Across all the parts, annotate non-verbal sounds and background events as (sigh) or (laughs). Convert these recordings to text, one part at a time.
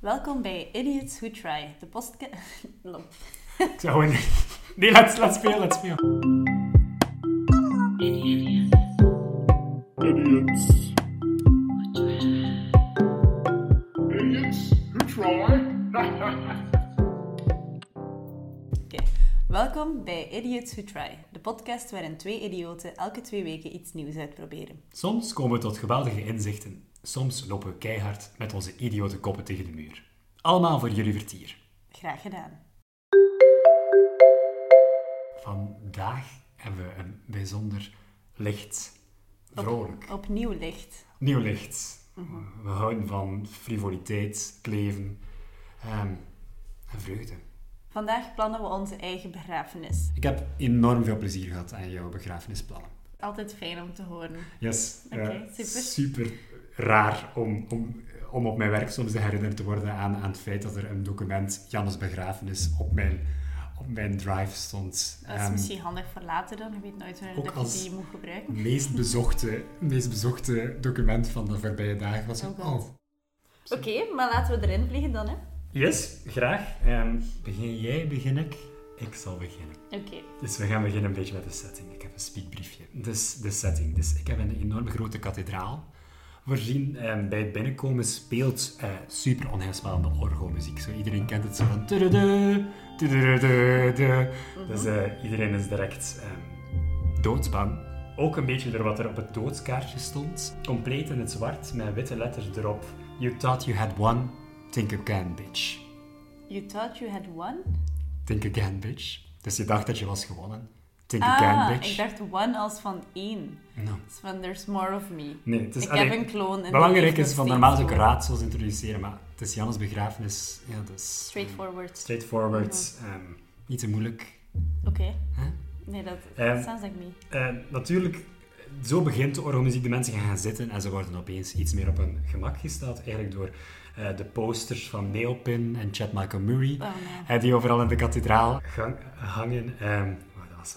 Welkom bij Idiots Who Try, de podcast... (laughs) Zou gewoon... Nee, laat, laat spelen, laat spelen. Idiots. Idiots who try. Oké. Welkom bij Idiots Who Try, de podcast waarin twee idioten elke twee weken iets nieuws uitproberen. Soms komen we tot geweldige inzichten. Soms lopen we keihard met onze idiote koppen tegen de muur. Allemaal voor jullie vertier. Graag gedaan. Vandaag hebben we een bijzonder licht, vrolijk, Opnieuw licht. nieuw licht. We houden van frivoliteit, kleven ehm, en vreugde. Vandaag plannen we onze eigen begrafenis. Ik heb enorm veel plezier gehad aan jouw begrafenisplannen. Altijd fijn om te horen. Yes, Oké, eh, super. super raar om, om, om op mijn werk soms herinnerd te worden aan, aan het feit dat er een document Jannes begrafenis op mijn, op mijn drive stond. Dat is Ehm, misschien handig voor later dan. Je weet nooit wanneer dat je als- die moet gebruiken. Het meest bezochte, meest bezochte document van de voorbije dagen was... Oh, Oh. Oké, maar laten we erin vliegen dan, hè? Yes, graag. Ehm, begin jij, begin ik? Ik zal beginnen. Oké. Dus we gaan beginnen een beetje met de setting. Ik heb een speakbriefje. Dus de setting. Dus ik heb een enorm grote kathedraal voorzien. Ehm, bij het binnenkomen speelt eh, super onheilspellende orgelmuziek. Zo, iedereen kent het zo van... tududu. Dus eh, iedereen is direct ehm, doodsbang. Ook een beetje door wat er op het doodskaartje stond. Compleet in het zwart, met witte letters erop. You thought you had won. Think again, bitch. You thought you had won? Think again, bitch. Dus je dacht dat je was gewonnen. Think again, Ah, bitch. ik dacht one als van één. No. Dus van there's more of me. Nee, het is ik allee, heb een kloon. en Belangrijk is van normaal is ook kloon. raadsels introduceren, maar het is Jannes begrafenis. Ja, is Straightforward. straightforward. Mhm. ehm, niet te moeilijk. Oké. Nee, dat Ehm, sounds like me. Eh, natuurlijk, zo begint de orgelmuziek. De mensen gaan gaan zitten en ze worden opeens iets meer op hun gemak gesteld. Eigenlijk door de posters van Neopin en Chad Michael Murray. Oh nee. die overal in de kathedraal gang- hangen. Ehm,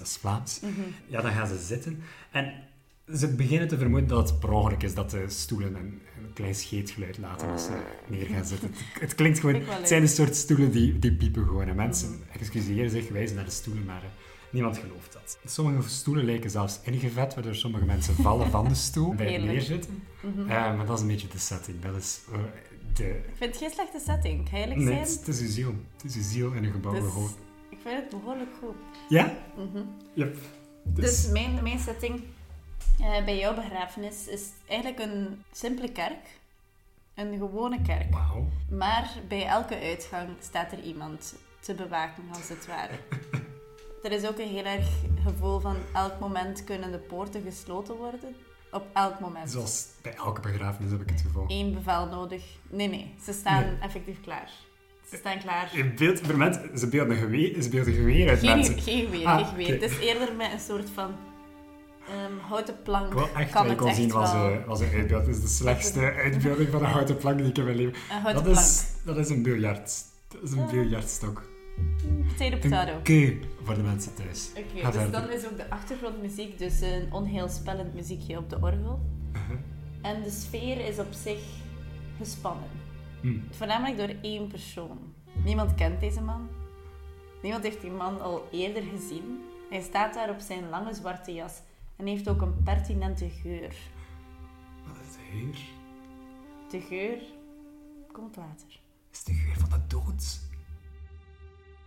is Vlaams. Mhm. Ja, dan gaan ze zitten. En ze beginnen te vermoeden dat het per ongeluk is dat de stoelen een, een klein scheetgeluid laten als ze neer gaan zitten. Het, het klinkt gewoon... Het zijn een soort stoelen die, die piepen gewoon. En mensen excuseren zich, wijzen naar de stoelen, maar eh, niemand gelooft dat. Sommige stoelen lijken zelfs ingevet, waardoor sommige mensen vallen van de stoel bij het neerzitten. Eh, maar dat is een beetje de setting. Dat is eh, de... Ik vind het geen slechte setting. Eerlijk Nee, zijn? het is- het is uw ziel. Het is uw ziel in een gebouw Dus. Ik vind het behoorlijk goed. Ja? Mhm. Yep. Dus mijn, mijn setting eh, bij jouw begrafenis is eigenlijk een simpele kerk. Een gewone kerk. Maar bij elke uitgang staat er iemand te bewaken, als het ware. (laughs) er is ook een heel erg gevoel van elk moment kunnen de poorten gesloten worden. Op elk moment. Zoals bij elke begrafenis heb ik het gevoel. Eén bevel nodig. Nee, nee. Ze staan Nee. effectief klaar. Ze staan klaar. Je beeld, voor mensen, ze beelden geweer, ze beelden geweer uit Geen, mensen. geen geweer, Ah, geen geweer. oké. Het is eerder met een soort van ehm, houten plank. Ik wil echt kan ik kon zien was, een, was een uitbeeld. Het is de slechtste uitbeelding van een (laughs) houten plank die ik in mijn leven... Dat plank. is, dat is een biljart. Dat is een Ah. biljartstok. Potato, keu voor de mensen thuis. Oké, dus verder. dan is ook de achtergrondmuziek dus een onheilspellend muziekje op de orgel. Uh-huh. En de sfeer is op zich gespannen. Hm. Voornamelijk door één persoon. Niemand kent deze man. Niemand heeft die man al eerder gezien. Hij staat daar op zijn lange zwarte jas en heeft ook een pertinente geur. Wat is de geur? De geur komt later. is de geur van de dood.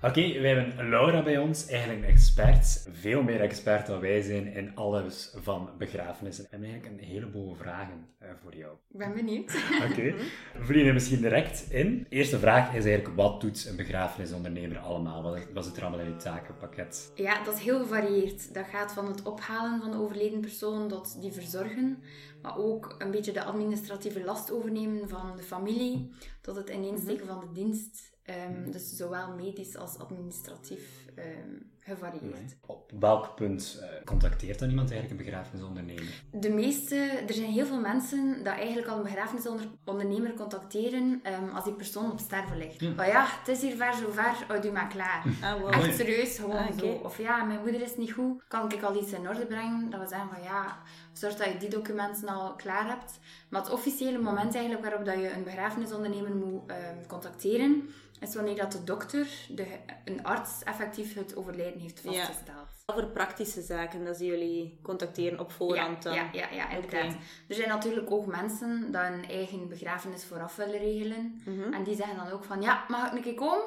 Oké, wij hebben Laura bij ons, eigenlijk een expert. Veel meer expert dan wij zijn in alles van begrafenissen. We hebben eigenlijk een heleboel vragen eh, voor jou. Ik ben benieuwd. Oké, (laughs) vliegen we misschien direct in. De eerste vraag is eigenlijk, wat doet een begrafenisondernemer allemaal? Wat, wat zit er allemaal in je takenpakket? Ja, dat is heel gevarieerd. Dat gaat van het ophalen van de overleden persoon tot die verzorgen, maar ook een beetje de administratieve last overnemen van de familie, tot het ineensteken van de dienst. Ehm, dus zowel medisch als administratief ehm, gevarieerd. Op welk punt eh, contacteert dan iemand eigenlijk een begrafenisondernemer? De meeste, er zijn heel veel mensen dat eigenlijk al een begrafenisondernemer contacteren ehm, als die persoon op sterven ligt. Maar ja, het is hier ver zo ver, houd u maar klaar. Ah, wow. Echt serieus, gewoon Ah, zo. Of ja, mijn moeder is niet goed, kan ik al iets in orde brengen? Dat we zeggen van ja, zorg dat je die documenten al klaar hebt. Maar het officiële moment eigenlijk waarop dat je een begrafenisondernemer moet ehm, contacteren, is wanneer dat de dokter, de, een arts, effectief het overlijden heeft Ja. vastgesteld. Voor praktische zaken dat ze jullie contacteren op voorhand dan. Ja, ja, ja, inderdaad. Er zijn natuurlijk ook mensen die hun eigen begrafenis vooraf willen regelen. Mhm. En die zeggen dan ook van, ja, mag ik een keer komen?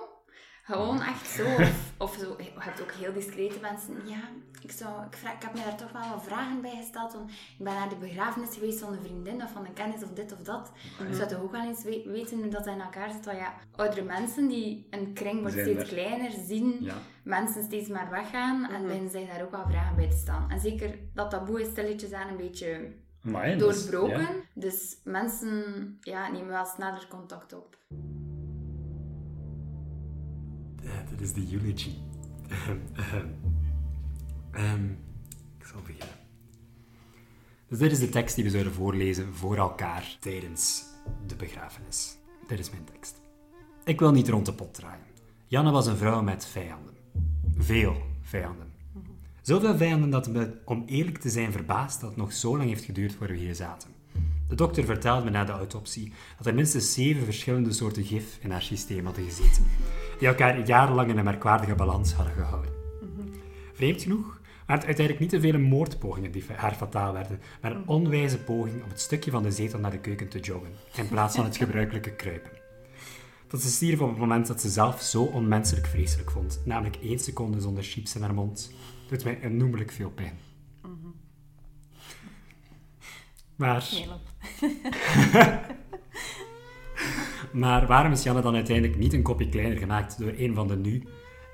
Gewoon echt zo. Of, of zo. Je hebt ook heel discrete mensen. Ja, ik, zou, ik, vraag, ik heb me daar toch wel wat vragen bij gesteld. Want ik ben naar de begrafenis geweest van een vriendin of van een kennis of dit of dat. Ik zou toch ook wel eens we- weten hoe dat in elkaar zit. Want ja, oudere mensen die een kring wordt steeds er. kleiner zien Ja. mensen steeds maar weggaan en beginnen zich daar ook wel vragen bij te staan. En zeker dat taboe is stilletjes aan een beetje doorbroken. ja. Dus mensen ja, nemen wel sneller contact op. Ja, dit is de eulogy. Ehm, ehm, ehm, ik zal beginnen. Dus dit is de tekst die we zouden voorlezen voor elkaar tijdens de begrafenis. Dit is mijn tekst. Ik wil niet rond de pot draaien. Janne was een vrouw met vijanden. Veel vijanden. Zoveel vijanden dat me, om eerlijk te zijn, verbaasd dat het nog zo lang heeft geduurd voor we hier zaten. De dokter vertelde me na de autopsie dat er minstens zeven verschillende soorten gif in haar systeem hadden gezeten, die elkaar jarenlang in een merkwaardige balans hadden gehouden. Vreemd genoeg waren het uiteindelijk niet te vele moordpogingen die haar fataal werden, maar een onwijze poging om het stukje van de zetel naar de keuken te joggen, in plaats van het (laughs) gebruikelijke kruipen. Dat ze stierf op het moment dat ze zelf zo onmenselijk vreselijk vond, namelijk één seconde zonder chips in haar mond, doet mij onnoemelijk veel pijn. Maar... (laughs) Maar waarom is Janne dan uiteindelijk niet een kopje kleiner gemaakt door een van de nu,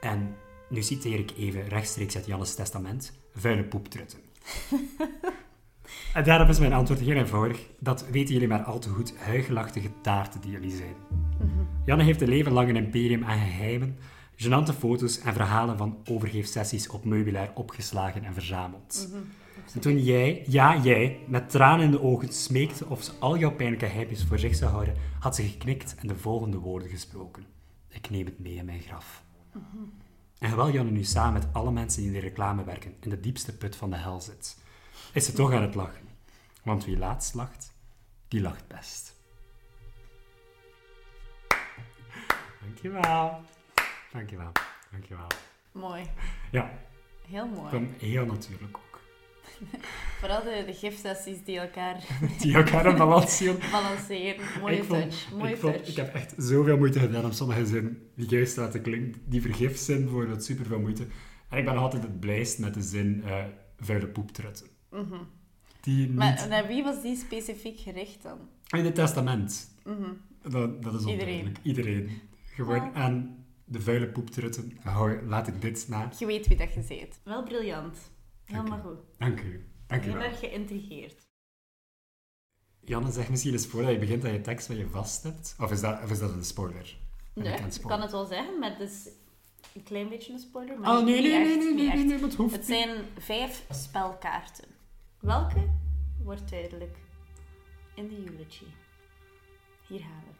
en nu citeer ik even rechtstreeks uit Jannes testament, vuile poeptrutten? (laughs) en daarop is mijn antwoord heel eenvoudig. Dat weten jullie maar al te goed, huigelachtige taarten die jullie zijn. Janne heeft een leven lang een imperium aan geheimen, gênante foto's en verhalen van overgeefsessies op meubilair opgeslagen en verzameld. En toen jij, ja jij, met tranen in de ogen smeekte of ze al jouw pijnlijke heimjes voor zich zou houden, had ze geknikt en de volgende woorden gesproken. Ik neem het mee in mijn graf. En terwijl Janne nu samen met alle mensen die in de reclame werken in de diepste put van de hel zit, is ze toch aan het lachen. Want wie laatst lacht, die lacht best. Dankjewel. Dankjewel. Dankjewel. Mooi. Ja, Heel mooi. heel natuurlijk ook. (laughs) Vooral de, de gifsessies die elkaar (laughs) Die elkaar zien. (laughs) balanceren. Mooie ik vond, touch. Mooie ik, vond, touch. ik heb echt zoveel moeite gedaan om sommige zinnen die juist laten klinken, die vergif zijn, bijvoorbeeld super veel moeite. En ik ben nog altijd het blijst met de zin eh vuile poeptrutten. Die niet... Maar naar wie was die specifiek gericht dan? In het testament. Mhm. Dat, dat is Iedereen. onduidelijk. Iedereen. Gewoon Ah. aan de vuile poeptrutten. Hou, laat ik dit na. Je weet wie dat je bent. Wel briljant. Helemaal goed. Dank u. Dank u Heel wel. erg geïntrigeerd. Janne, zeg misschien eens voordat je begint dat je tekst wat je vast hebt. Of is dat, of is dat een spoiler? Ben Nee, ik kan het wel zeggen, maar het is een klein beetje een spoiler. Maar Oh, nee, nee, nee, nee, niet nee, nee, nee, dat hoeft Het zijn vijf spelkaarten. Welke wordt duidelijk in de eulogy. Hier gaan we.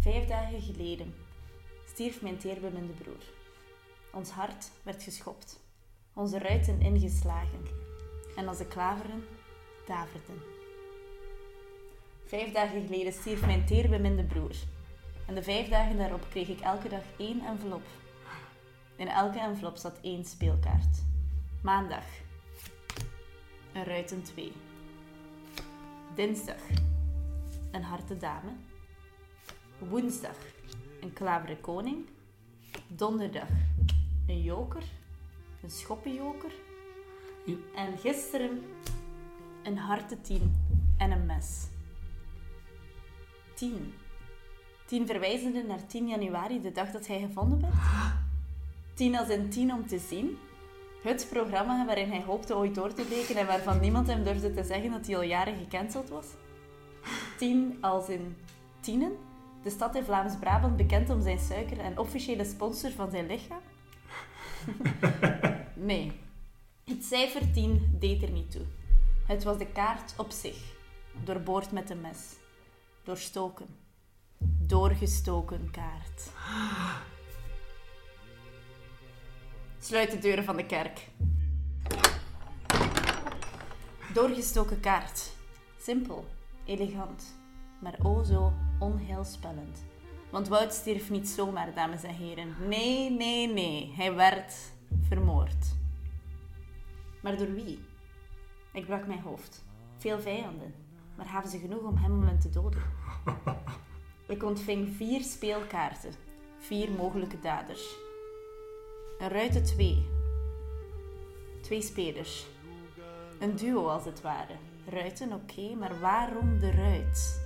Vijf dagen geleden stierf mijn teerbeminde broer. Ons hart werd geschopt, onze ruiten ingeslagen en onze klaveren daverden. Vijf dagen geleden stierf mijn teerbeminde broer. En de vijf dagen daarop kreeg ik elke dag één envelop. In elke envelop zat één speelkaart. Maandag. Een ruiten 2. Dinsdag. Een harte dame. Woensdag. Een klaveren koning. Donderdag. Een joker. Een schoppenjoker. Ja. En gisteren een harte 10 en een mes. 10. 10 verwijzende naar 10 januari, de dag dat hij gevonden werd. 10 als in 10 om te zien. Het programma waarin hij hoopte ooit door te breken en waarvan niemand hem durfde te zeggen dat hij al jaren gecanceld was. 10 als in Tienen, de stad in Vlaams-Brabant bekend om zijn suiker en officiële sponsor van zijn lichaam. (laughs) Nee. Het cijfer 10 deed er niet toe. Het was de kaart op zich. Doorboord met een mes. Doorstoken. Doorgestoken kaart. Sluit de deuren van de kerk. Doorgestoken kaart. Simpel, elegant, maar o zo onheilspellend. Want Wout stierf niet zomaar, dames en heren. Nee, nee, nee. Hij werd vermoord. Maar door wie? Ik brak mijn hoofd. Veel vijanden, maar gaven ze genoeg om hem te doden? (laughs) Ik ontving vier speelkaarten, vier mogelijke daders. Een ruiten twee. Twee spelers. Een duo als het ware. Ruiten, oké, maar waarom de ruit?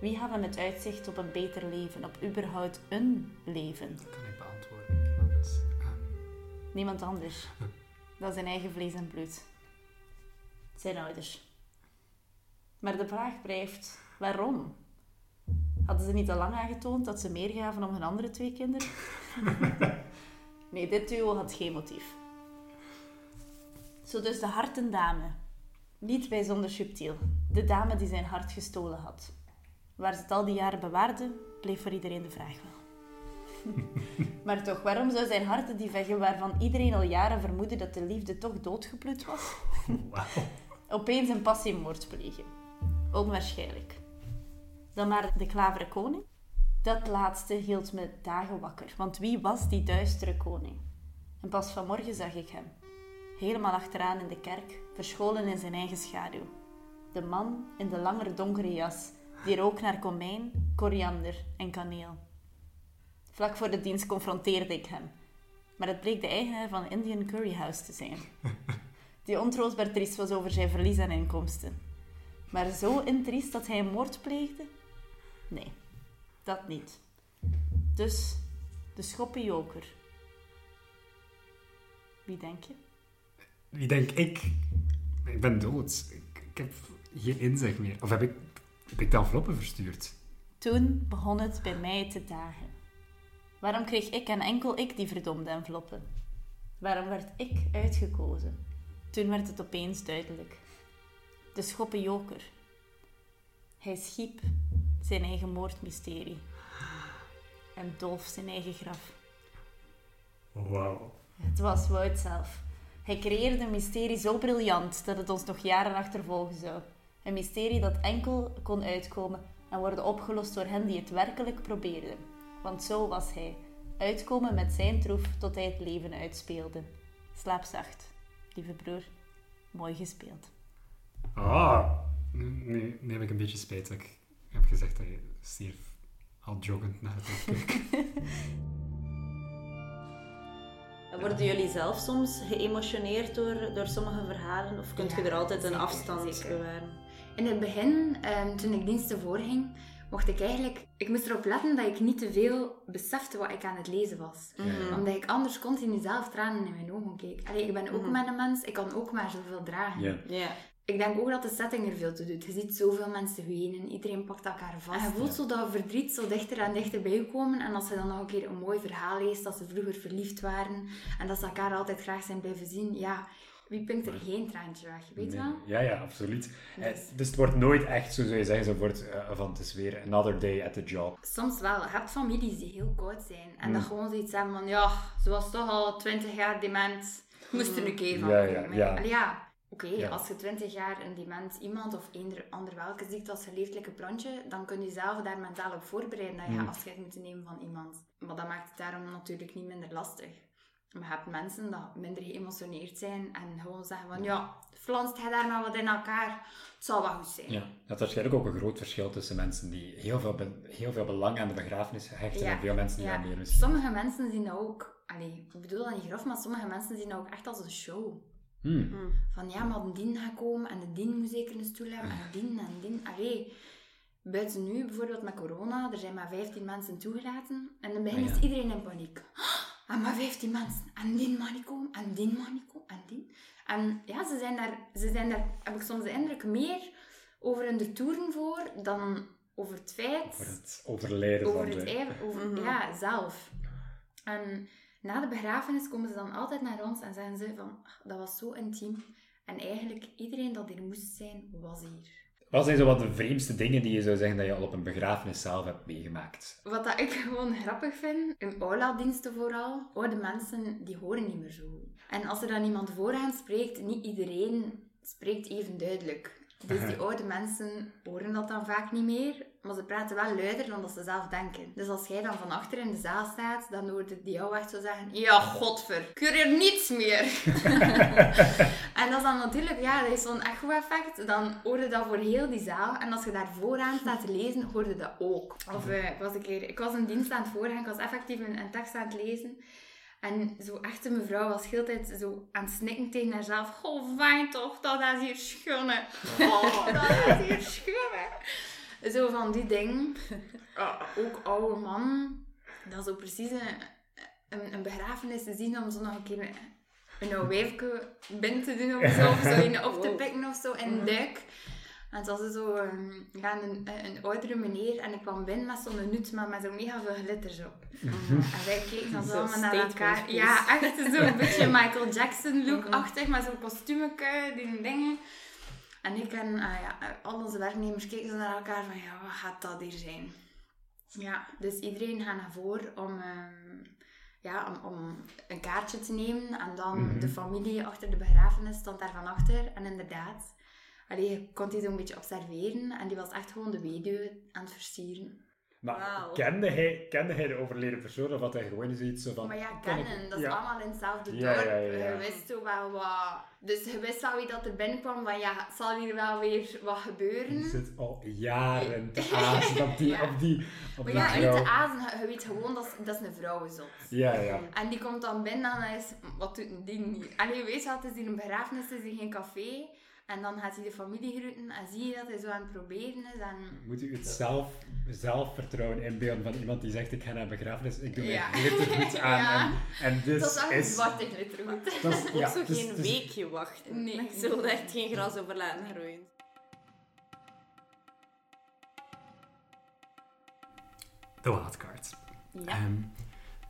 Wie hadden het uitzicht op een beter leven, op überhaupt een leven? Niemand anders. Dat is zijn eigen vlees en bloed. Zijn ouders. Maar de vraag blijft, waarom? Hadden ze niet al lang aangetoond dat ze meer gaven om hun andere twee kinderen? (laughs) nee, dit duo had geen motief. Zo dus de hartendame. Niet bijzonder subtiel. De dame die zijn hart gestolen had. Waar ze het al die jaren bewaarde, bleef voor iedereen de vraag wel. (laughs) Maar toch, waarom zou zijn hart die veggen waarvan iedereen al jaren vermoedde dat de liefde toch doodgebloed was, (laughs) opeens een passiemoord plegen? Onwaarschijnlijk. Dan maar de klavere koning? Dat laatste hield me dagen wakker, want wie was die duistere koning? En pas vanmorgen zag ik hem, helemaal achteraan in de kerk, verscholen in zijn eigen schaduw. De man in de lange donkere jas, die rook naar komijn, koriander en kaneel. Vlak voor de dienst confronteerde ik hem. Maar het bleek de eigenaar van Indian Curry House te zijn. (laughs) Die ontroostbaar triest was over zijn verlies aan inkomsten. Maar zo intriest dat hij een moord pleegde? Nee, dat niet. Dus de schoppenjoker. Wie denk je? Wie denk ik? Ik ben dood. Ik, ik heb geen inzicht meer. Of heb ik, heb ik de enveloppen verstuurd? Toen begon het bij mij te dagen. Waarom kreeg ik en enkel ik die verdomde enveloppen? Waarom werd ik uitgekozen? Toen werd het opeens duidelijk. De schoppenjoker. Hij schiep zijn eigen moordmysterie. En dolf zijn eigen graf. Wauw. Het was Wout zelf. Hij creëerde een mysterie zo briljant dat het ons nog jaren achtervolgen zou. Een mysterie dat enkel kon uitkomen en worden opgelost door hen die het werkelijk probeerden. Want zo was hij. Uitkomen met zijn troef tot hij het leven uitspeelde. Slaap zacht, lieve broer. Mooi gespeeld. Ah, nu, nu heb ik een beetje spijt dat ik heb gezegd dat je stierf al joggend naar het keek. (laughs) Worden jullie zelf soms geëmotioneerd door, door sommige verhalen? Of kunt je er altijd een zeker, afstand zeker. bewaren? In het begin, ehm, toen ik diensten voorging, mocht ik eigenlijk... Ik moest erop letten dat ik niet te veel besefte wat ik aan het lezen was. Mhm. Omdat ik anders continu zelf tranen in mijn ogen keek. Allee, ik ben ook Mhm. maar een mens, ik kan ook maar zoveel dragen. Ik denk ook dat de setting er veel te doet. Je ziet zoveel mensen wenen, iedereen pakt elkaar vast. En je voelt zo dat verdriet zo dichter en dichter bij je komen. En als je dan nog een keer een mooi verhaal leest, dat ze vroeger verliefd waren en dat ze elkaar altijd graag zijn blijven zien, ja, wie pinkt er geen traantje weg, weet je wel? Ja, ja, absoluut. Eh, Dus- Dus het wordt nooit echt, zo zou je zeggen, zo wordt eh, van het is weer another day at the job. Soms wel. Je hebt families die heel koud zijn. En Mm. dat gewoon zoiets hebben van, ja, ze was toch al 20 jaar dement. Moest er een keer van Ja, ja, ja. Allee, ja. Oké, Ja. als je 20 jaar een dement iemand of eender ander welke ziekte als geleefdelijke plantje, dan kun je zelf daar mentaal op voorbereiden dat je Mm. afscheid moet nemen van iemand. Maar dat maakt het daarom natuurlijk niet minder lastig. Maar je hebt mensen dat minder geëmotioneerd zijn en gewoon zeggen van, ja, flanst jij daar maar wat in elkaar, het zal wel goed zijn. Ja. Dat is waarschijnlijk ook een groot verschil tussen mensen die heel veel, heel veel belang aan de begrafenis hechten Ja, en veel mensen die ja. dat meer misschien... Sommige mensen zien dat ook, allee, ik bedoel dat niet grof, maar sommige mensen zien dat ook echt als een show. Hmm. Van ja, maar de dien gaat komen en de dien moet zeker een stoel hebben en dien en dien. Allee, buiten nu bijvoorbeeld met corona, er zijn maar 15 mensen toegelaten en in het begin Ah, ja. is iedereen in paniek. En maar 15 mensen, en die mag niet komen, en die mag niet komen, en die. En ja, ze zijn daar, ze zijn daar, heb ik soms de indruk, meer over hun toeren voor dan over het feit Voor het overlijden over van het de... over, Mhm. ja, zelf. En Na de begrafenis komen ze dan altijd naar ons en zeggen ze van, "Ach, dat was zo intiem. En eigenlijk, iedereen dat hier moest zijn, was hier. Wat zijn zo wat de vreemdste dingen die je zou zeggen dat je al op een begrafenis zelf hebt meegemaakt? Wat dat ik gewoon grappig vind, in aula-diensten vooral, oude mensen die horen niet meer zo. En als er dan iemand voor hen spreekt, niet iedereen spreekt even duidelijk. Dus (laughs) die oude mensen horen dat dan vaak niet meer, maar ze praten wel luider dan dat ze zelf denken. Dus als jij dan van achter in de zaal staat, dan hoorde die jou echt zo zeggen, ja, godver, ik hoor hier niets meer. (laughs) en dat is dan natuurlijk, ja, dat is zo'n echo-effect. Dan hoorde dat voor heel die zaal. En als je daar vooraan staat te lezen, hoorde dat ook. Of eh, ik was een keer, ik was een dienst aan het voorgaan, ik was effectief een, een tekst aan het lezen. En zo echt een mevrouw was heel tijd zo aan het snikken tegen haarzelf. Oh, fijn toch, dat is hier schoon. hè. Oh, (laughs) dat is hier schoon. hè." Zo van die dingen. Ah, ook oude man. Dat is zo precies een, een, een begrafenis te zien om zo nog een keer een, een wijfje binnen te doen of zo. Of zo in op te pikken of zo in een duik. En het was zo ehm, ja, een, een oudere meneer en ik kwam binnen met zo'n nut, maar met zo mega veel glitters op. En wij keken dan zo allemaal naar elkaar. piece. Ja, echt zo'n beetje (laughs) Michael Jackson look-achtig, met zo'n kostuumeke, die dingen. En ik en ah ja, al onze werknemers keken zo naar elkaar van, ja, wat gaat dat hier zijn? Ja, dus iedereen gaat naar voren om, ehm, ja, om, om een kaartje te nemen. En dan de familie achter de begrafenis stond daar van achter. En inderdaad, allee, je kon die zo'n beetje observeren. En die was echt gewoon de weduwe aan het versieren. Maar kende, hij, kende hij de overleden persoon of had hij gewoon zoiets zo van... Maar ja, ik- kennen, dat is ja. allemaal in hetzelfde Ja, dorp. ja, ja, ja. Je wist zo wel wat... Dus je wist wel wie dat er binnenkwam, van ja, zal hier wel weer wat gebeuren? zit al jaren te (laughs) azen op die... Ja. Op die, op Maar die ja, niet te azen, je- je weet gewoon dat is- dat is een vrouwenzot. Ja, ja. En die komt dan binnen en hij is, wat doet die niet? En je weet wel, het is hier een begrafenis, het is hier geen café. En dan gaat hij de familie groeten en zie je dat hij zo aan het proberen is. En Moet u het zelf, zelfvertrouwen inbeelden van iemand die zegt ik ga naar een begrafenis, ik doe Ja. mijn glittergoed aan. (laughs) Ja. En, en dus dat is een zwarte glittergoed. dat is- Ook ja, zo dus- geen dus- weekje wachten. Nee. Ik zal er echt geen gras over laten groeien. De wildcard. Ja. Ehm,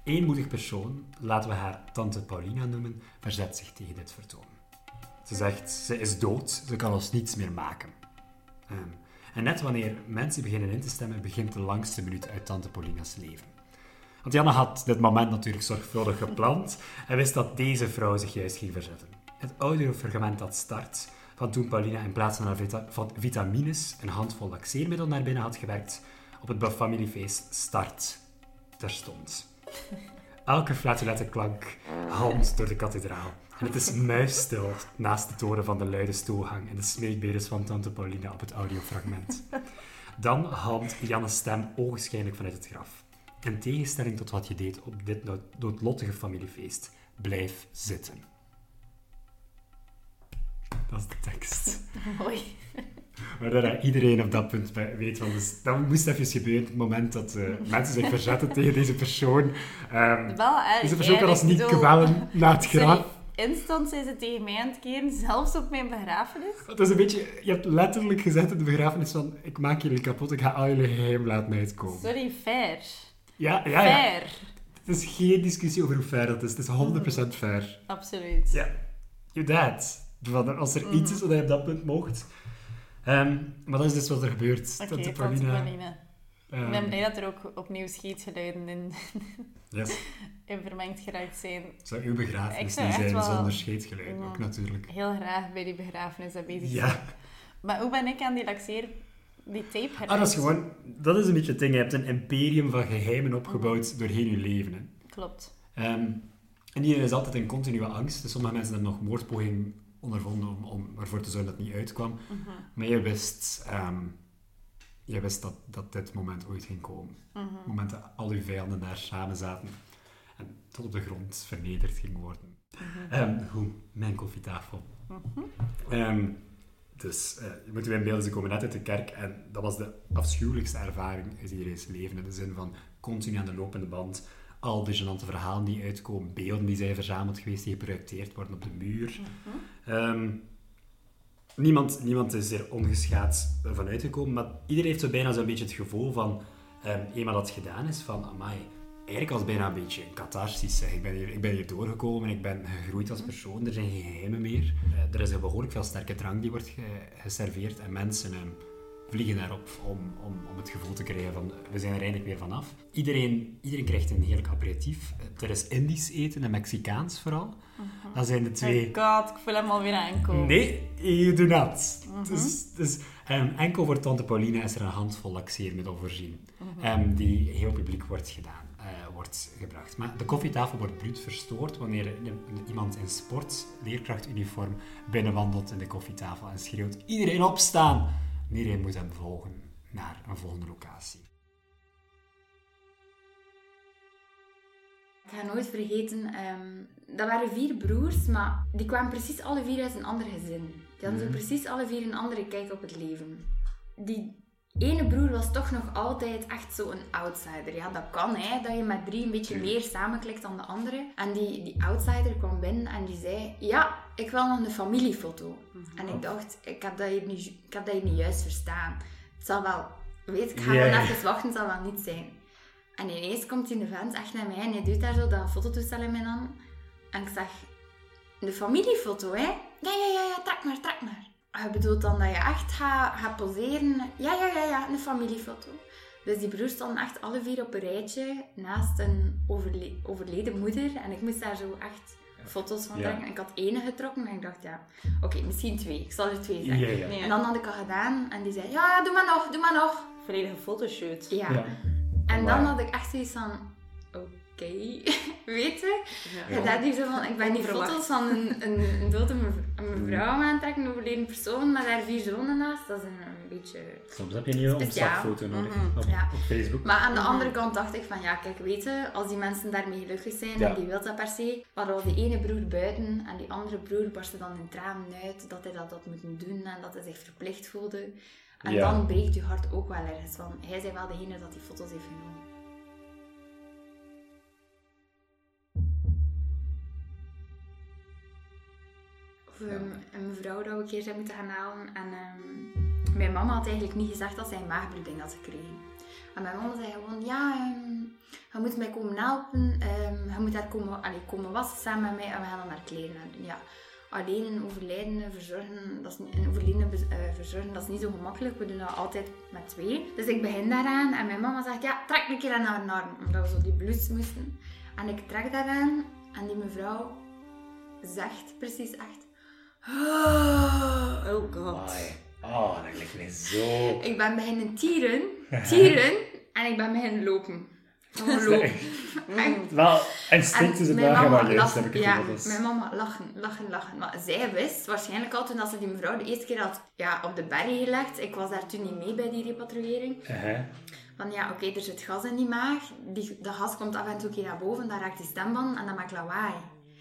Eén moedig persoon, laten we haar tante Paulina noemen, verzet zich tegen dit vertoon. Ze zegt, ze is dood, ze kan ons niets meer maken. Ehm, en net wanneer mensen beginnen in te stemmen, begint de langste minuut uit tante Paulina's leven. Want Janne had dit moment natuurlijk zorgvuldig gepland en wist dat deze vrouw zich juist ging verzetten. Het audiovergament dat start van toen Paulina in plaats van haar vita- van vitamines een handvol laxeermiddel naar binnen had gewerkt, op het familiefeest start terstond. (laughs) Elke flatulette klank halmt door de kathedraal. En het is muisstil naast de toren van de luide stoelgang en de smeekbedes van tante Paulina op het audiofragment. Dan halmt Janne's stem ogenschijnlijk vanuit het graf. In tegenstelling tot wat je deed op dit nood- noodlottige familiefeest, blijf zitten. Dat is de tekst. Mooi. Waardoor iedereen op dat punt weet van, dus dat moest even gebeuren, het moment dat eh, mensen zich verzetten tegen deze persoon. Ehm, Wel, deze persoon kan ons niet kwellen na het graf. Instant zijn ze tegen mij aan het keren, zelfs op mijn begrafenis. Het is een beetje, je hebt letterlijk gezegd in de begrafenis van, ik maak jullie kapot, ik ga al jullie geheim laten uitkomen. Sorry, fair. Ja, ja, ja. Fair. Het is geen discussie over hoe fair dat is, het is 100% fair. Absoluut. Ja, you. Van, Als er iets is wat je op dat punt mocht. Ehm, maar dat is dus wat er gebeurt. Oké, Paulina, Ehm, Ik ben blij dat er ook opnieuw schietgeluiden (laughs) in, vermengd geraakt zijn. Zou uw begrafenis zou niet zijn zonder scheetgeluid, Ja. ook natuurlijk. Heel graag bij die begrafenis aanwezig zijn. Ja. Maar hoe ben ik aan die laxeer... Die tape geraakt? Ah, dat is gewoon... Dat is een beetje het ding. Je hebt een imperium van geheimen opgebouwd doorheen je leven. Hè. Klopt. Ehm, en iedereen is altijd in continue angst. Dus sommige mensen hebben nog moordpoging ondervonden om, om ervoor te zorgen dat het niet uitkwam. Mhm. Maar je wist, ehm, je wist dat, dat dit moment ooit ging komen. Mhm. Het moment dat al uw vijanden daar samen zaten en tot op de grond vernederd ging worden. Mhm. Ehm, goed, mijn koffietafel. Ehm, dus eh, je moet je inbeelden, ze komen net uit de kerk en dat was de afschuwelijkste ervaring uit iedereen's leven. In de zin van continu aan de lopende band, al de gênante verhalen die uitkomen, beelden die zijn verzameld geweest, die geprojecteerd worden op de muur. Ehm, niemand, niemand is er ongeschaad van uitgekomen, maar iedereen heeft zo bijna zo'n beetje het gevoel van, ehm eenmaal dat het gedaan is, van, amai, eigenlijk was bijna een beetje een catharsis. Ik ben, hier, ik ben hier doorgekomen, ik ben gegroeid als persoon, er zijn geen geheimen meer. Eh, er is een behoorlijk veel sterke drank die wordt ge- geserveerd en mensen ehm, vliegen daarop om, om, om het gevoel te krijgen van we zijn er eindelijk weer vanaf. Iedereen, iedereen krijgt een heerlijk aperitief. Eh, Er is Indisch eten en Mexicaans vooral. Dat zijn de twee... Oh god, ik voel hem alweer aankomen. Nee, you do not. Dus, dus ehm, enkel voor Tante Pauline is er een handvol laxeermiddel voorzien, ehm, die heel publiek wordt gedaan, eh, wordt gebracht. Maar de koffietafel wordt bruut verstoord wanneer iemand in sport, leerkrachtuniform, binnenwandelt in de koffietafel en schreeuwt iedereen opstaan. En Iedereen moet hem volgen naar een volgende locatie. Ik ga nooit vergeten, ehm, dat waren vier broers, maar die kwamen precies alle vier uit een ander gezin. Die hadden zo precies alle vier een andere kijk op het leven. Die ene broer was toch nog altijd echt zo'n outsider. Ja, dat kan, hè, dat je met drie een beetje meer samenklikt dan de andere. En die, die outsider kwam binnen en die zei, ja, ik wil nog een familiefoto. En ik dacht, ik heb dat hier niet, ik heb dat hier niet juist verstaan. Het zal wel, weet ik, ga gewoon ja. even wachten, het zal wel niet zijn. En ineens komt die vent echt naar mij en hij doet daar zo dat fototoestel in mijn hand. En ik zeg, de familiefoto, hè? Ja, ja, ja, ja, trek maar, trek maar. Je bedoelt dan dat je echt gaat, gaat poseren? Ja, ja, ja, ja, een familiefoto. Dus die broers stonden echt alle vier op een rijtje naast een overle- overleden moeder. En ik moest daar zo echt foto's van Ja. trekken. En ik had ene getrokken en ik dacht, ja, oké, misschien twee. Ik zal er twee zeggen. Ja, ja. Nee. En dan had ik al gedaan en die zei, ja, doe maar nog, doe maar nog. Volledige fotoshoot. Ja. En dan had ik echt zoiets van, oké, (laughs) weet je? Ja. Je dacht hier zo van, ik ben die foto's van een, een, een dode mev- een mevrouw aan het trekken, een overleden persoon, met haar vier zonen naast. Dat is een, een beetje... Soms heb je niet een omslagfoto nodig Mhm. op, Ja. op Facebook. Maar aan de andere kant dacht ik van, ja, kijk, weet je, als die mensen daarmee gelukkig zijn Ja. en die wil dat per se, maar was die ene broer buiten en die andere broer barstte dan in tranen uit dat hij dat had moeten doen en dat hij zich verplicht voelde. En Ja. dan breekt je hart ook wel ergens van, hij zei wel degene dat die foto's heeft genomen. Of een mevrouw dat we een keer zijn moeten gaan halen. En ehm, mijn mama had eigenlijk niet gezegd dat zij een maagbloeding had gekregen. En mijn mama zei gewoon, ja, ehm, je moet mij komen helpen. ehm, je moet daar komen, allee, komen wassen samen met mij en we gaan dan haar kleren aan doen. Ja, alleen een overledene verzorgen, dat is niet, een overledene bez- eh, verzorgen, dat is niet zo gemakkelijk. We doen dat altijd met twee. Dus ik begin daaraan en mijn mama zegt, ja, trek een keer aan haar arm. Omdat we zo die blouse moesten. En ik trek daaraan en die mevrouw zegt precies echt... Oh god. Oh, dat lijkt mij zo... Ik ben beginnen tieren, tieren en ik ben beginnen lopen. Echt. Wel, instinct is het wel gewaardeerd, lachen, heb ik het ja, gevoel. Mijn mama lachen, lachen, lachen. Maar zij wist waarschijnlijk al toen als ze die mevrouw de eerste keer had ja, op de berg gelegd. Ik was daar toen niet mee bij die repatrouillering. Uh-huh. Van ja, oké, er zit gas in die maag. Die, dat gas komt af en toe een keer naar boven, dan raakt die stemband en dan maakt lawaai.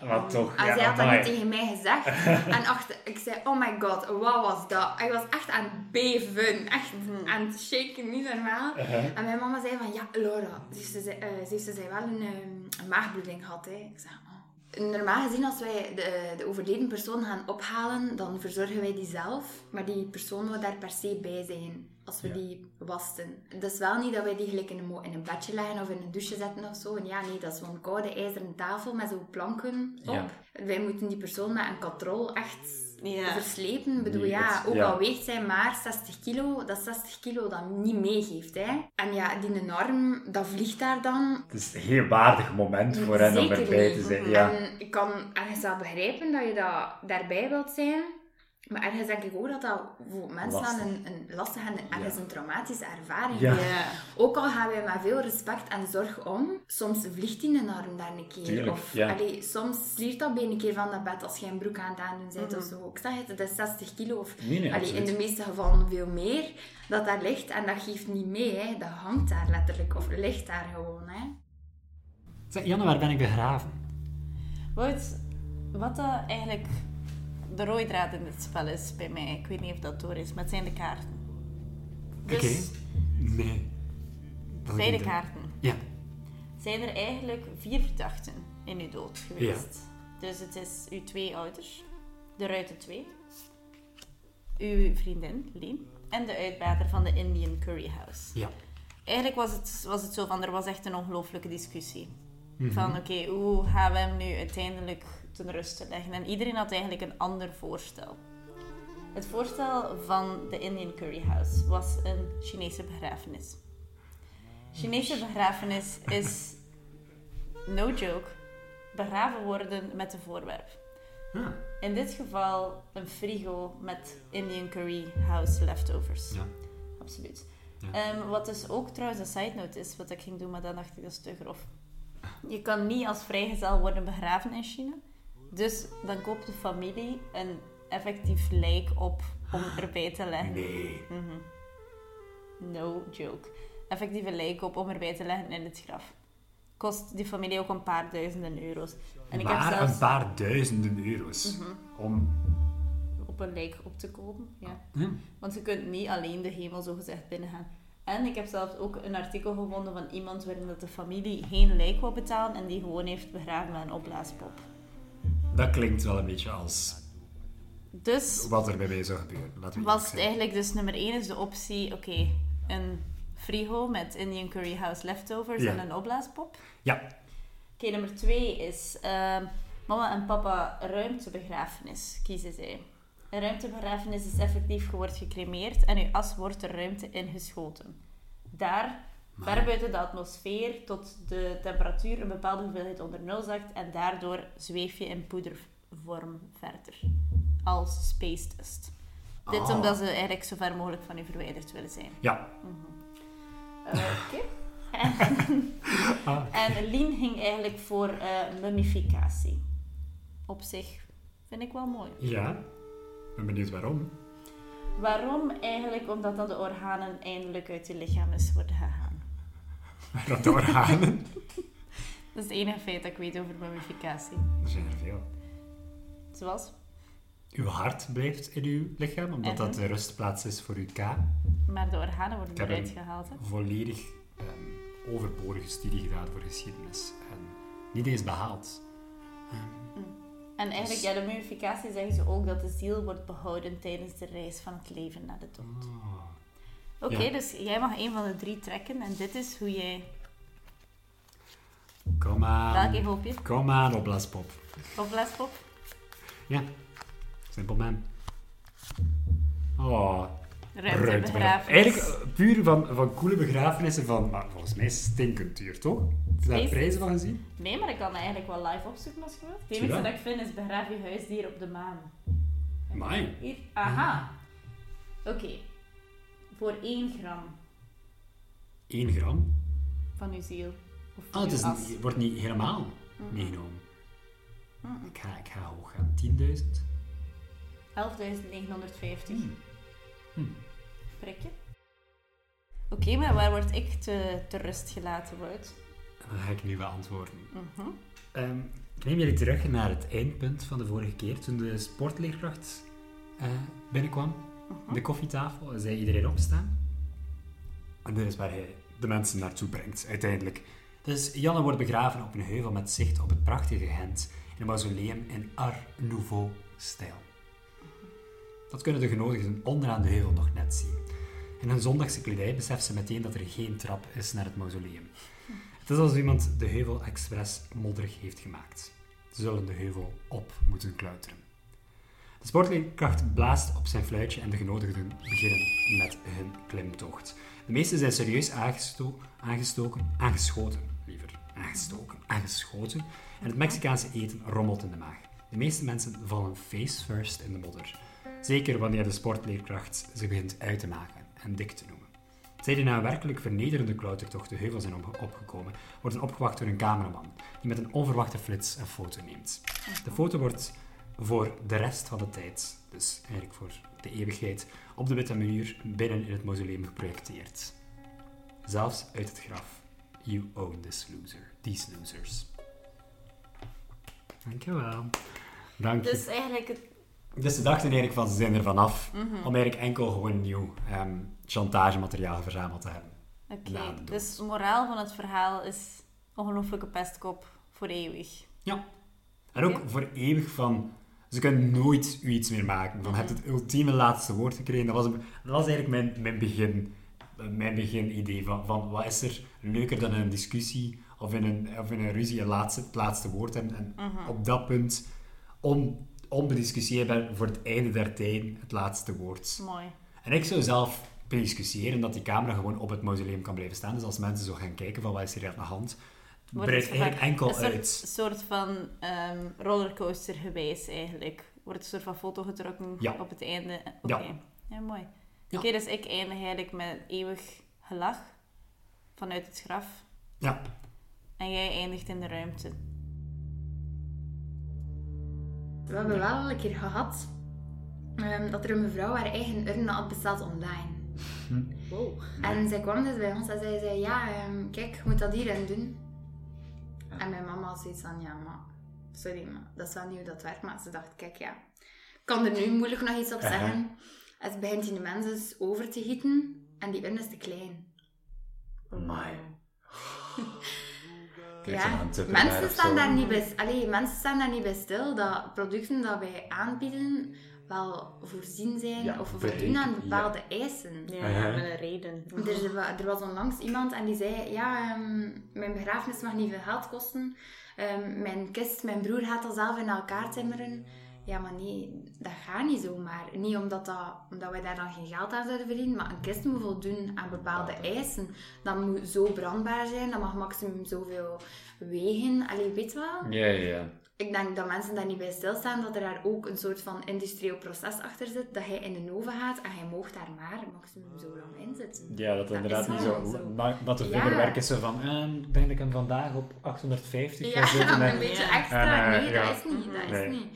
Maar toch, En ja, zij had dat niet tegen mij gezegd. (laughs) en achter, ik zei, oh my god, wat was dat? Ik was echt aan het beven. Echt aan het shaken, niet normaal. Uh-huh. En mijn mama zei van, ja, Laura, ze heeft, ze, eh, ze ze zei wel een, ehm, een maagbloeding gehad. Hè. Ik zei, oh. Normaal gezien, als wij de, de overleden persoon gaan ophalen, dan verzorgen wij die zelf. Maar die persoon moet daar per se bij zijn, als we Ja. die wasten. Het is wel niet dat wij die gelijk in een, in een bedje leggen of in een douche zetten of zo. En ja, nee, dat is zo'n koude ijzeren tafel met zo'n planken op. Ja. Wij moeten die persoon met een katrol echt Ja. verslepen. Ik bedoel, Nee, ja, ook ja. al weegt zij maar 60 kilo, dat is 60 kilo dat niet meegeeft. Hè. En ja, die arm, dat vliegt daar dan. Het is een heel waardig moment voor hen om erbij te zijn. Ja. En ik kan ergens wel begrijpen dat je dat daarbij wilt zijn. Maar ergens denk ik ook dat dat voor mensen Lastig. aan een, een lastige en ergens een traumatische ervaring Ja. is. Ja. Ook al gaan wij met veel respect en zorg om, soms vliegt die een arm daar een keer. Tuurlijk, of ja. allee, soms sliert dat been een keer van dat bed als je een broek aan het aandoen bent of zo. Ik zeg het, het is 60 kilo of Nee, nee, allee, in de meeste gevallen veel meer dat daar ligt. En dat geeft niet mee, hè. dat hangt daar letterlijk of ligt daar gewoon. Hè. Zeg, Janne, waar ben ik begraven? Wout, wat dat eigenlijk de rode draad in dit spel is bij mij, ik weet niet of dat door is, maar het zijn de kaarten. Dus Oké. Nee. Dat bij de kaarten Ja. zijn er eigenlijk vier verdachten in uw dood geweest. Dus het is uw twee ouders, de ruiten twee, uw vriendin, Leen, en de uitbater van de Indian Curry House. Ja. eigenlijk was het, was het zo van, er was echt een ongelooflijke discussie. Mhm. Van, oké, hoe gaan we hem nu uiteindelijk ten ruste leggen? En iedereen had eigenlijk een ander voorstel. Het voorstel van de Indian Curry House was een Chinese begrafenis. Chinese begrafenis is, no joke, begraven worden met een voorwerp. In dit geval een frigo met Indian Curry House leftovers. ja. Absoluut. Ja. Ehm, wat dus ook trouwens een side note is, wat ik ging doen, maar dan dacht ik dat is te grof. Je kan niet als vrijgezel worden begraven in China. Dus dan koopt de familie een effectief lijk op om erbij te leggen. Nee. Mhm. No joke. Effectieve lijk op om erbij te leggen in het graf. Kost die familie ook een paar duizenden euro's. En ik heb zelfs een paar duizenden euro's. Mhm. Om... op een lijk op te kopen. Ja. Hm. Want je kunt niet alleen de hemel zogezegd binnengaan. En ik heb zelfs ook een artikel gevonden van iemand waarin dat de familie geen lijk wou betalen en die gewoon heeft begraven met een opblaaspop. Dat klinkt wel een beetje als Dus wat er bij mij zou gebeuren. Laten we was het eigenlijk dus nummer 1 is de optie, oké, een frigo met Indian Curry House leftovers Ja. en een opblaaspop. Ja. Oké, nummer 2 is ehm, mama en papa ruimtebegrafenis, kiezen zij. Een ruimtebegrafenis is effectief, je wordt gecremeerd en je as wordt de ruimte ingeschoten. Daar, ver buiten de atmosfeer, tot de temperatuur een bepaalde hoeveelheid onder nul zakt en daardoor zweef je in poedervorm verder. Als space dust. Dit Ah. omdat ze eigenlijk zo ver mogelijk van u verwijderd willen zijn. Ja. Eh, Oké. (laughs) En, Ah. en Lien ging eigenlijk voor eh, mummificatie. Op zich vind ik wel mooi. Ja. Ik ben benieuwd waarom. Waarom? Eigenlijk omdat dan de organen eindelijk uit je lichaam is worden gegaan. De organen. (laughs) Dat is het enige feit dat ik weet over mummificatie. Er zijn er veel. Zoals? Uw hart blijft in uw lichaam, omdat dat de rustplaats is voor uw K. Maar de organen worden eruit gehaald. Hè? Volledig ehm, overbodige studie gedaan voor geschiedenis. En niet eens behaald. Ehm, En eigenlijk, Dus- ja, de mummificatie zeggen ze ook dat de ziel wordt behouden tijdens de reis van het leven naar de dood. ah. Oké, Ja. dus jij mag een van de drie trekken en dit is hoe jij... Kom aan. Welke hoop je? Kom aan, opblaaspop. Opblaaspop? Ja. Simpel man. Oh, Ruimtebegrafenis. Eigenlijk eh, puur van, van coole begrafenissen van, maar volgens mij stinkend duur, toch? Heb je daar prijzen van gezien? Nee, maar ik kan eigenlijk wel live opzoeken als je wilt. Het enige dat? dat ik vind is begraaf je huisdier op de maan. Hier, aha. Oké. Voor 1 gram 1 gram? van uw ziel. Of van Oh, het uw is as. niet- het wordt niet helemaal Mhm. meegenomen. Ik ga, ik ga hoog gaan. 10.000? 11.950 Hmm. Hmm. prikje. Oké, maar waar word ik te, te rust gelaten, Wout? Dan ga ik nu wel antwoorden. Mhm. Ehm, ik neem jullie terug naar het eindpunt van de vorige keer, toen de sportleerkracht eh, binnenkwam. De koffietafel, zei iedereen opstaan. En dit is waar hij de mensen naartoe brengt, uiteindelijk. Dus Janne wordt begraven op een heuvel met zicht op het prachtige Gent in een mausoleum in Art Nouveau-stijl. Dat kunnen de genodigden onderaan de heuvel nog net zien. In hun zondagse kledij beseft ze meteen dat er geen trap is naar het mausoleum. Het is alsof iemand de heuvel expres modderig heeft gemaakt. Ze zullen de heuvel op moeten klauteren. De sportleerkracht blaast op zijn fluitje en de genodigden beginnen met hun klimtocht. De meesten zijn serieus aangesto aangestoken, aangeschoten, liever, aangestoken, aangeschoten. En het Mexicaanse eten rommelt in de maag. De meeste mensen vallen face first in de modder. Zeker wanneer de sportleerkracht ze begint uit te maken en dik te noemen. Zij die na een werkelijk vernederende klautertocht de heuvel zijn opge- opgekomen, worden opgewacht door een cameraman, die met een onverwachte flits een foto neemt. De foto wordt voor de rest van de tijd, dus eigenlijk voor de eeuwigheid, op de witte muur binnen in het mausoleum geprojecteerd. Zelfs uit het graf. You own this loser. These losers. Dankjewel. Dank je. Dus eigenlijk het... Dus ze dachten eigenlijk van, ze zijn er vanaf Mhm. om eigenlijk enkel gewoon nieuw ehm, chantagemateriaal verzameld te hebben. Oké, dus de moraal van het verhaal is ongelooflijke pestkop voor eeuwig. En ook voor eeuwig van... Ze kunnen nooit u iets meer maken. Van, je hebt het ultieme laatste woord gekregen. Dat was, dat was eigenlijk mijn, mijn begin mijn begin idee van, van wat is er leuker dan in een discussie of in een, of in een ruzie het laatste, het laatste woord hebben. En Mhm. op dat punt on, onbediscussieerbaar voor het einde der tijden het laatste woord. Mooi. En ik zou zelf bediscussiëren dat die camera gewoon op het mausoleum kan blijven staan. Dus als mensen zo gaan kijken van wat is er hier aan de hand, breidt het eigenlijk enkel een soort, uit. soort van ehm, rollercoaster geweest eigenlijk. Wordt een soort van foto getrokken Ja. op het einde. Oké. Ja. Ja. mooi. Ja. Oké, dus ik eindig eigenlijk met eeuwig gelach vanuit het graf. Ja, En jij eindigt in de ruimte. We hebben wel een keer gehad ehm, dat er een mevrouw haar eigen urne had besteld online. Wow. En zij kwam dus bij ons en zij zei, ja, ehm, kijk, je moet dat hierin doen. En mijn mama had zoiets van, ja, maar, sorry, maar dat is wel niet hoe dat werkt. Maar ze dacht, kijk, ja, ik kan er nu moeilijk nog iets op zeggen. En ze begint die de mensen dus over te gieten en die urne is te klein. Amai. (laughs) Ja, het mensen staan, daar niet bij, allee, mensen staan daar niet bij stil dat producten dat wij aanbieden wel voorzien zijn Ja, of voldoen aan ja. bepaalde eisen. Ja, Aha. met een reden. Er, er was onlangs iemand en die zei: Ja, ehm, mijn begrafenis mag niet veel geld kosten. Ehm, mijn kist, mijn broer gaat dat zelf in elkaar timmeren. Ja, maar nee, dat gaat niet zomaar. Niet omdat, dat, omdat wij daar dan geen geld aan zouden verdienen, maar een kist moet voldoen aan bepaalde eisen. Dat moet zo brandbaar zijn, dat mag maximum zoveel wegen. Allee, weet je wel? Ja, ja, ja. Ik denk dat mensen daar niet bij stilstaan, dat er daar ook een soort van industrieel proces achter zit. Dat hij in de oven gaat en hij mag daar maar maximum zo lang in zitten. Ja, dat Dat inderdaad is niet zo. Maar wat de Ja. werken ze van, ik denk dat ik hem vandaag op 850 ga (laughs) Ja, een en- beetje extra. En, eh, nee, ja. dat is niet. Dat is Nee. niet.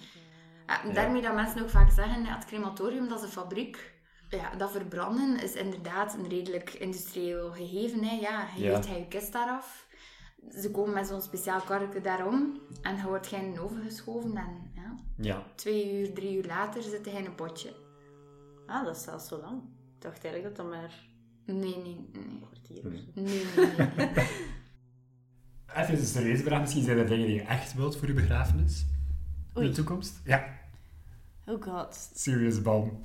Ja, daarmee dat mensen ook vaak zeggen, het crematorium, dat is een fabriek. Ja, dat verbranden is inderdaad een redelijk industrieel gegeven. Hè. Ja, je Ja. geeft hij je kist daaraf. Ze komen met zo'n speciaal karretje daarom. En je wordt gij in de oven geschoven. En ja, Ja. twee uur, drie uur later zit hij in een potje. Ah, dat is zelfs zo lang. Ik dacht eigenlijk dat dat maar Nee, nee, nee. een kwartier of zo. Nee, nee, nee. (laughs) even een serieuze vraag. Misschien zijn er dingen die je echt wilt voor je begrafenis? In de toekomst? Ja, Oh god. serious bom.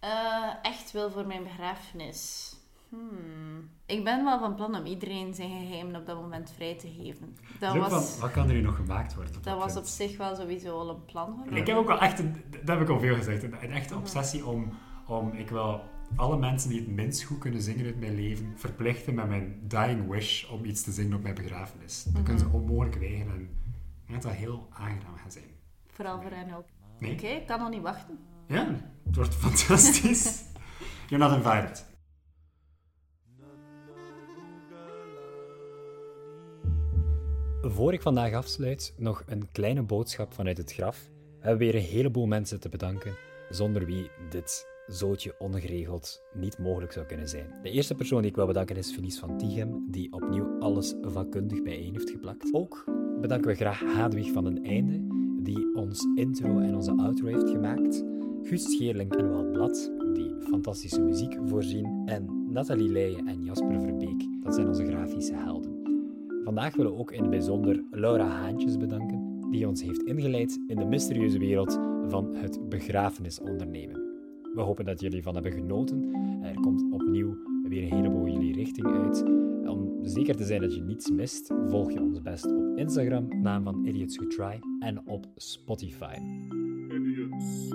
Eh, echt wel voor mijn begrafenis. Hmm. Ik ben wel van plan om iedereen zijn geheimen op dat moment vrij te geven. Dat was, van, wat kan er hier nog gemaakt worden? dat was op zich wel sowieso al een plan van Ik heb ook wel echt, een, dat heb ik al veel gezegd, een, een echte obsessie om, om, ik wil alle mensen die het minst goed kunnen zingen uit mijn leven, verplichten met mijn dying wish om iets te zingen op mijn begrafenis. Dat kunnen ze onmogelijk weigeren en ik denk dat dat heel aangenaam gaat zijn. Vooral voor hen ook. Nee? Oké, ik kan nog niet wachten. Ja, het wordt (laughs) fantastisch. You're not invited. Voor ik vandaag afsluit, nog een kleine boodschap vanuit het graf. We hebben weer een heleboel mensen te bedanken, zonder wie dit zootje ongeregeld niet mogelijk zou kunnen zijn. De eerste persoon die ik wil bedanken is Felice van Tichem, die opnieuw alles vakkundig bijeen heeft geplakt. Ook bedanken we graag Hadwig van den Einde, die ons intro en onze outro heeft gemaakt. Guust Scheerling en Wout Blad, die fantastische muziek voorzien. En Nathalie Leijen en Jasper Verbeek, dat zijn onze grafische helden. Vandaag willen we ook in het bijzonder Laura Haantjes bedanken, die ons heeft ingeleid in de mysterieuze wereld van het begrafenisondernemen. We hopen dat jullie van hebben genoten. Er komt opnieuw weer een heleboel jullie richting uit. Om zeker te zijn dat je niets mist, volg je ons best op Instagram, naam van Idiots Who Try, en op Spotify. Idiots.